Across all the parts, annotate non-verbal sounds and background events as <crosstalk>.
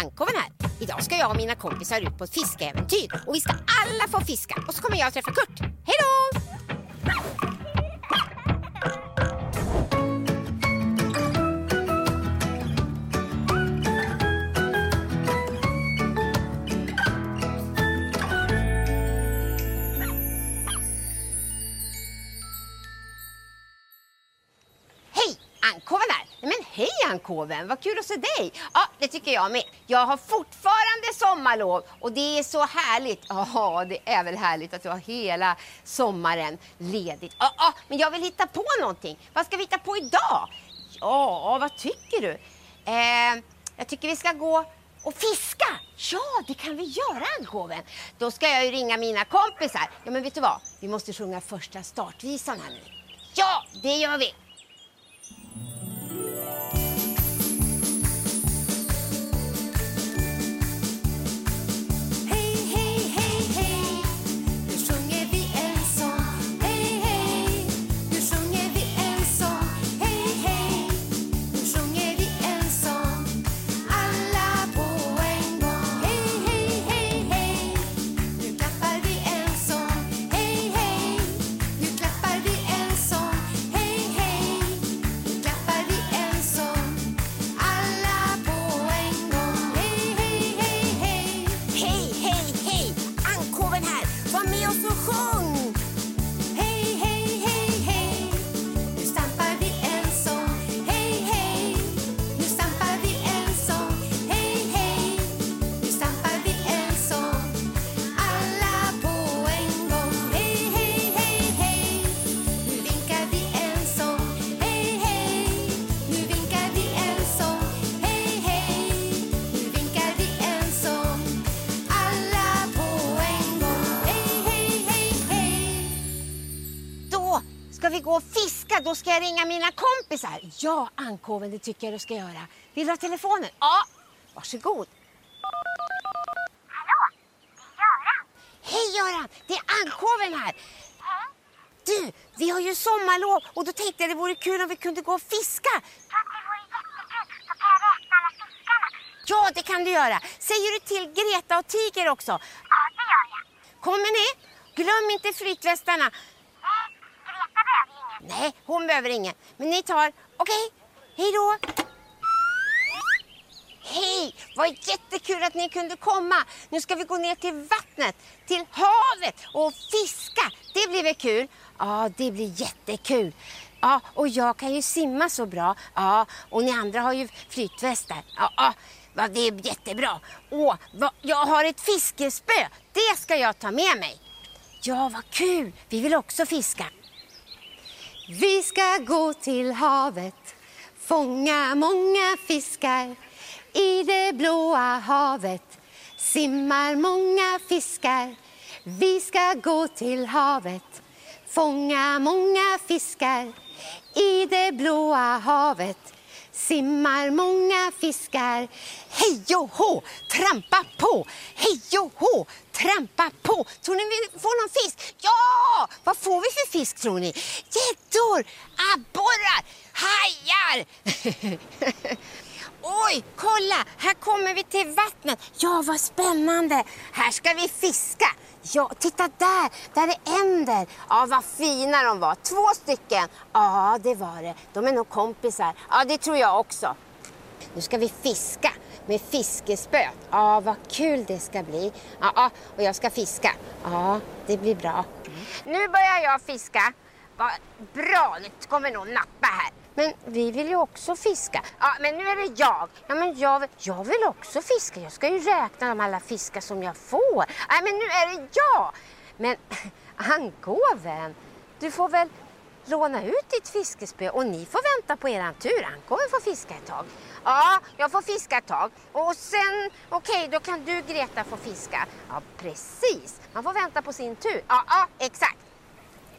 Ankoven här. Idag ska jag och mina kompisar ut på ett fiskeäventyr och vi ska alla få fiska och så kommer jag att träffa Kurt. Hej då! Hej! Ankoven här! Hej Ankoven, vad kul att se dig! Ja, det tycker jag med. Jag har fortfarande sommarlov och det är så härligt. Ja, det är väl härligt att du har hela sommaren ledigt. Ja, ja, men jag vill hitta på någonting. Vad ska vi hitta på idag? Ja, vad tycker du? Eh, jag tycker vi ska gå och fiska. Ja, det kan vi göra Ankoven. Då ska jag ju ringa mina kompisar. Ja, men vet du vad? Vi måste sjunga första startvisan här nu. Ja, det gör vi. Då ska jag ringa mina kompisar. Ja, Ankoven, det tycker jag du ska göra. Vill du ha telefonen? Ja, varsågod. Hallå, det är Göran. Hej Göran, det är Ankoven här. Du, vi har ju sommarlov och då tänkte jag det vore kul om vi kunde gå och fiska. Att det vore jättekul. Då kan jag räkna alla fiskarna. Ja, det kan du göra. Säger du till Greta och Tiger också? Ja, det gör jag. Kommer ni? Glöm inte flytvästarna. Nej, Greta behöver ingen. Nej, hon behöver ingen. Men ni tar... Okej, hej då. Hej! Vad jättekul att ni kunde komma. Nu ska vi gå ner till vattnet, till havet och fiska. Det blir väl kul? Ja, det blir jättekul. Ja, och jag kan ju simma så bra. Ja, och ni andra har ju flytvästar. Ja, ja, ja, det är jättebra. Åh, vad, jag har ett fiskespö. Det ska jag ta med mig. Ja, vad kul. Vi vill också fiska. Vi ska gå till havet, fånga många fiskar. I det blåa havet simmar många fiskar. Vi ska gå till havet, fånga många fiskar. I det blåa havet simmar många fiskar. Hej och hå, trampa på! Hej och hå, trampa på! Tror ni vi får någon fisk? Ja! Vad får vi för fisk tror ni? Gäddor, abborrar, hajar! <laughs> Oj, kolla! Här kommer vi till vattnet. Ja, vad spännande! Här ska vi fiska. Ja, titta där! Där är änder. Ja, vad fina de var. Två stycken. Ja, det var det. De är nog kompisar. Ja, det tror jag också. Nu ska vi fiska med fiskespöet. Ja, vad kul det ska bli. Ja, ja, och jag ska fiska. Ja, det blir bra. Nu börjar jag fiska. Vad bra, nu kommer någon nappa här. Men vi vill ju också fiska. Ja, men nu är det jag. Ja, men jag, vill- jag vill också fiska. Jag ska ju räkna de alla fiskar som jag får. Nej, men nu är det jag. Men <laughs> Ankoven, du får väl låna ut ditt fiskespö och ni får vänta på er tur. Han kommer få fiska ett tag. Ja, jag får fiska ett tag. Och sen, okej, då kan du Greta få fiska. Ja, precis. Man får vänta på sin tur. Ja, ja exakt.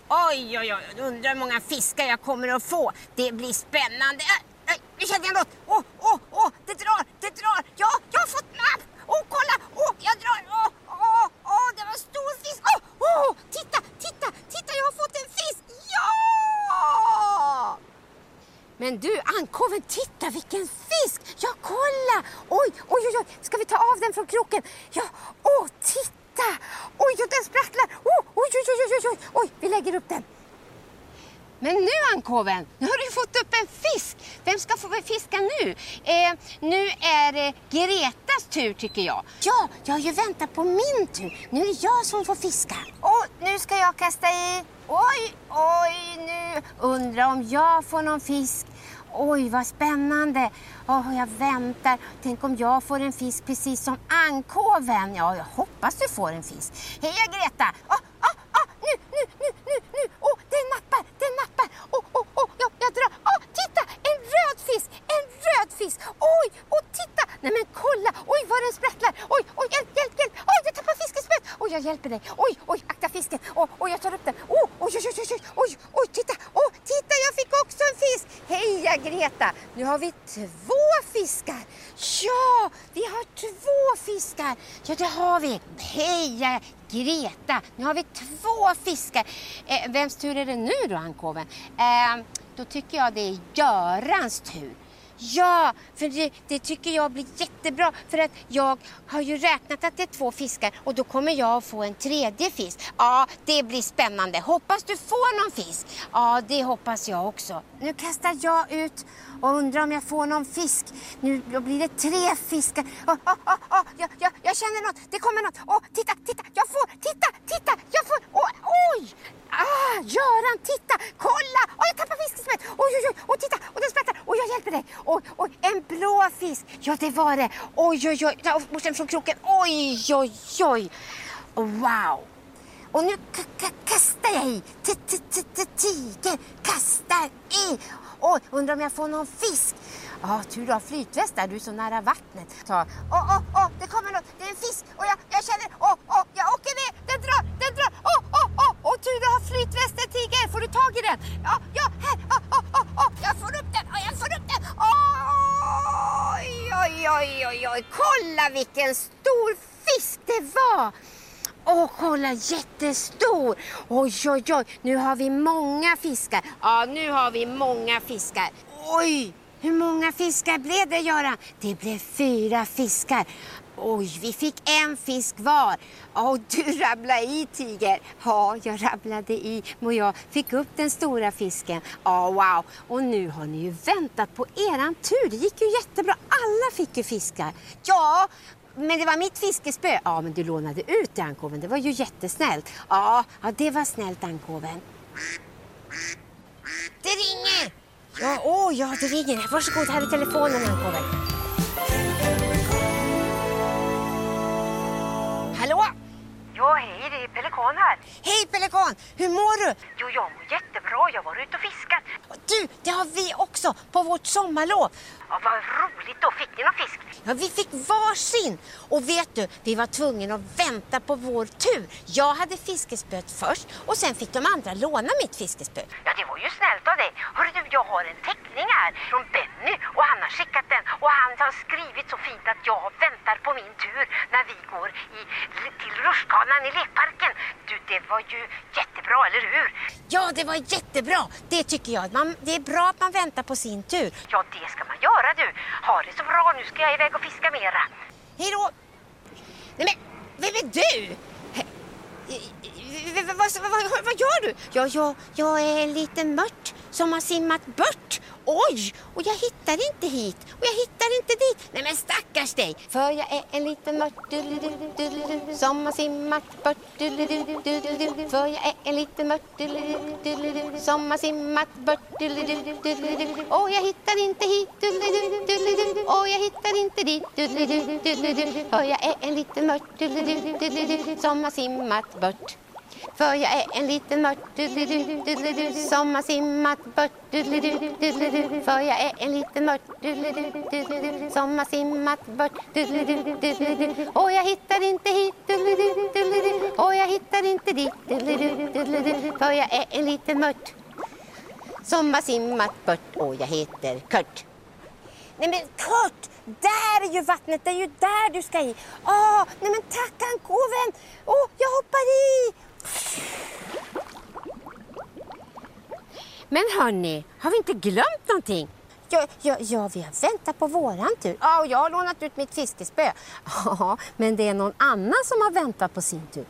Oj, oj, oj, undrar hur många fiskar jag kommer att få. Det blir spännande. Äh, äh, nu känner jag något. Åh, åh, åh, det drar, det drar. Ja, jag har fått napp. Åh, kolla, åh, jag drar. Åh, åh, åh, det var en stor fisk. Åh, åh, titta, titta, titta, jag har fått en fisk. Ja! Men du, Ankoven, titta vilken fisk! Ja, kolla! Oj, oj, oj, oj, ska vi ta av den från kroken? Ja, åh, titta! Oj, oj, den sprattlar! Oh, oj, oj, oj, oj, oj, oj, vi lägger upp den. Men nu Ankoven, nu har du fått upp en fisk. Vem ska få fiska nu? Eh, nu är det Gretas tur tycker jag. Ja, jag har ju väntat på min tur. Nu är det jag som får fiska. Och nu ska jag kasta i. Oj, oj, nu undrar om jag får någon fisk. Oj, vad spännande. Oh, jag väntar. Tänk om jag får en fisk precis som ankoven. Ja, jag hoppas du får en fisk. Heja Greta! Oh, ah, oh, ah, oh, ah, nu, nu, nu, nu, nu! Oh, den nappar, den nappar! Oh, oh, oh, jag, jag drar. Oh, titta! En röd fisk! En röd fisk! Oj, oh, titta! Nej men kolla! Oj, vad den sprattlar! Oj, oj, hjälp, hjälp, hjälp! Oj, jag tappar fiskespöet! Oj, jag hjälper dig! Oj, oj, akta fisken! Oj, oh, jag tar upp den! Oh, oj, oj, oj, oj, oj, titta! Oj, titta, jag fick också en fisk! Greta! Nu har vi två fiskar! Ja, vi har två fiskar! Ja, det har vi! Heja Greta! Nu har vi två fiskar. Eh, vems tur är det nu då, Ankoven? Eh, då tycker jag det är Görans tur. Ja, för det, det tycker jag blir jättebra för att jag har ju räknat att det är två fiskar och då kommer jag att få en tredje fisk. Ja, det blir spännande. Hoppas du får någon fisk. Ja, det hoppas jag också. Nu kastar jag ut och undrar om jag får någon fisk. Nu då blir det tre fiskar. Oh, oh, oh, oh. jag, jag, jag känner något. Det kommer något. Åh, titta, titta, jag får, titta, jag får. Åh, oj! Ah, Göran, titta, kolla! Oj, jag tappar fiskespett. Oj, oj, oj, och titta, och den sprattlar. Oj, jag hjälper dig. Oj, oj, en blå fisk. Ja, det var det. Oj, oj, oj, Morsan från kroken. Oj, oj, oj. Wow. Och nu kastar jag i. T- t- Tiger kastar i. Oj, undrar om jag får någon fisk. Ja, tur du har flytväst där, du är så nära vattnet. Ta. Åh, åh, åh, det kommer något. Det är en fisk och jag, jag känner, åh, åh, jag åker ner. Den drar, den drar. Åh, åh, åh, åh, tur du har flytvästen, Tiger. Får du tag i den? Ja, ja, här. Åh, åh, åh, åh, jag får upp den. Åh, jag får upp den. Oj, oj, oj, oj. Kolla vilken stor fisk det var. Åh, kolla jättestor! Oj, oj, oj, nu har vi många fiskar. Ja, nu har vi många fiskar. Oj, hur många fiskar blev det, Göran? Det blev fyra fiskar. Oj, vi fick en fisk var. Och du rabblade i, Tiger. Ja, jag rabblade i och jag fick upp den stora fisken. Ja, wow. Och nu har ni ju väntat på eran tur. Det gick ju jättebra. Alla fick ju fiskar. Ja, men det var mitt fiskespö. Ja, men du lånade ut det, Ankoven. Det var ju jättesnällt. Ja, ja det var snällt, Ankoven. Det ringer! Ja, åh, ja, det ringer. Varsågod, här är telefonen, Ankoven. Pelikan här. Hej, Pelikan! Hur mår du? Jo, jag mår jättebra. Jag var ute och fiskat. Du, det har vi också på vårt sommarlov. Ja, vad roligt då. Fick ni någon fisk? Ja, vi fick varsin. Och vet du, vi var tvungna att vänta på vår tur. Jag hade fiskespöet först och sen fick de andra låna mitt fiskespö. Ja, det var ju snällt av dig. Hörru du, jag har en teckning här från Benny och han har skickat den och han har skrivit så fint att jag väntar på min tur när vi går i, till rutschkanan i lekparken. Du, det var ju jättebra, eller hur? Ja, det var jättebra. Det tycker jag. Man, det är bra att man väntar på sin tur. Ja, det ska man göra du. Ha det så bra. Nu ska jag iväg och fiska mera. Hej då! Nej men, vem är du? Vad, vad, vad, vad gör du? Ja, jag, jag är en liten mört som har simmat bort. Oj, och jag hittar inte hit och jag hittar inte dit. Nej men stackars dig. För jag är en liten mört du-du-du-du-du-du, som har simmat bort. du-du-du-du-du-du. För jag är en liten mört du-du-du-du-du-du, som har simmat bort. du-du-du-du-du-du. Och jag hittar inte hit. du-du-du-du-du-du. Och jag hittar inte dit. du-du-du-du-du-du. För jag är en liten mört du-du-du-du-du-du, som har simmat bort. För jag är en liten mört som har simmat bort. För jag är en liten mört som har simmat bort. Och jag hittar inte hit. Och jag hittar inte dit. För jag är en liten mört som har simmat bort. Och jag heter Kurt. Nej men Kurt, där är ju vattnet, det är ju där du ska i. Åh, nej men tack ankoven. Åh, jag hoppar i. Men hörni, har vi inte glömt någonting? Ja, ja, ja, vi har väntat på våran tur. Ja, och jag har lånat ut mitt fiskespö. <laughs> Ja, men det är någon annan som har väntat på sin tur.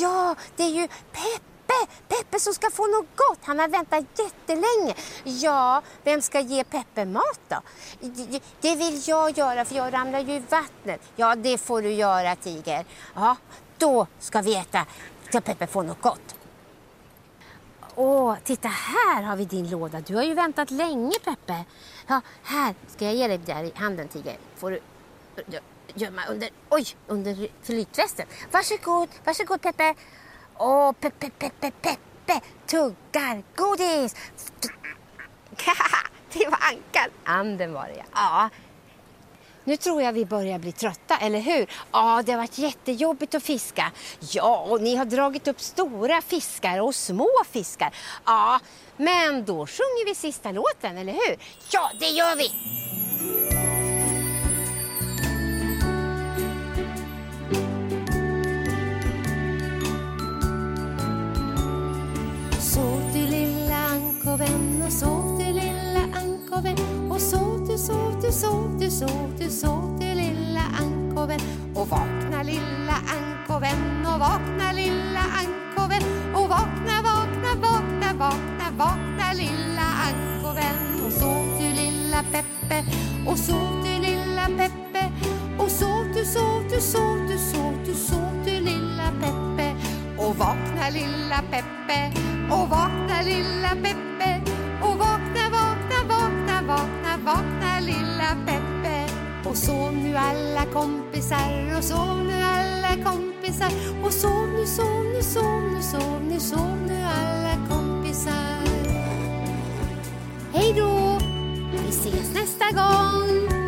Ja, det är ju Peppe! Peppe som ska få något gott. Han har väntat jättelänge. Ja, vem ska ge Peppe mat då? Det- vill jag göra för jag ramlar ju i vattnet. Ja, det får du göra Tiger. Ja, då ska vi äta så Peppe får något gott. Åh, titta här har vi din låda. Du har ju väntat länge Peppe. Ja, här ska jag ge dig där i handen Tiger. Får du gö- gömma under, oj, under flytvästen. Varsågod, varsågod Peppe. Åh, Peppe, Peppe, Peppe tuggar godis. <laughs> det var Ankan. Anden var det ja. ja. Nu tror jag vi börjar bli trötta, eller hur? Ja, det har varit jättejobbigt att fiska. Ja, och ni har dragit upp stora fiskar och små fiskar. Ja, men då sjunger vi sista låten, eller hur? Ja, det gör vi! Sov du, sov du, sov du, lilla ankoven och vakna lilla ankoven och vakna lilla ankoven och vakna, vakna, vakna, vakna, vakna lilla ankoven och sov du lilla Peppe och sov du lilla Peppe och sov du, sov du, sov du, sov du, sov du lilla Peppe och vakna lilla Peppe och vakna lilla Peppe och sov nu alla kompisar och sov nu alla kompisar och sov nu, sov nu, sov nu, sov nu, sov nu alla kompisar. Hej då! Vi ses nästa gång!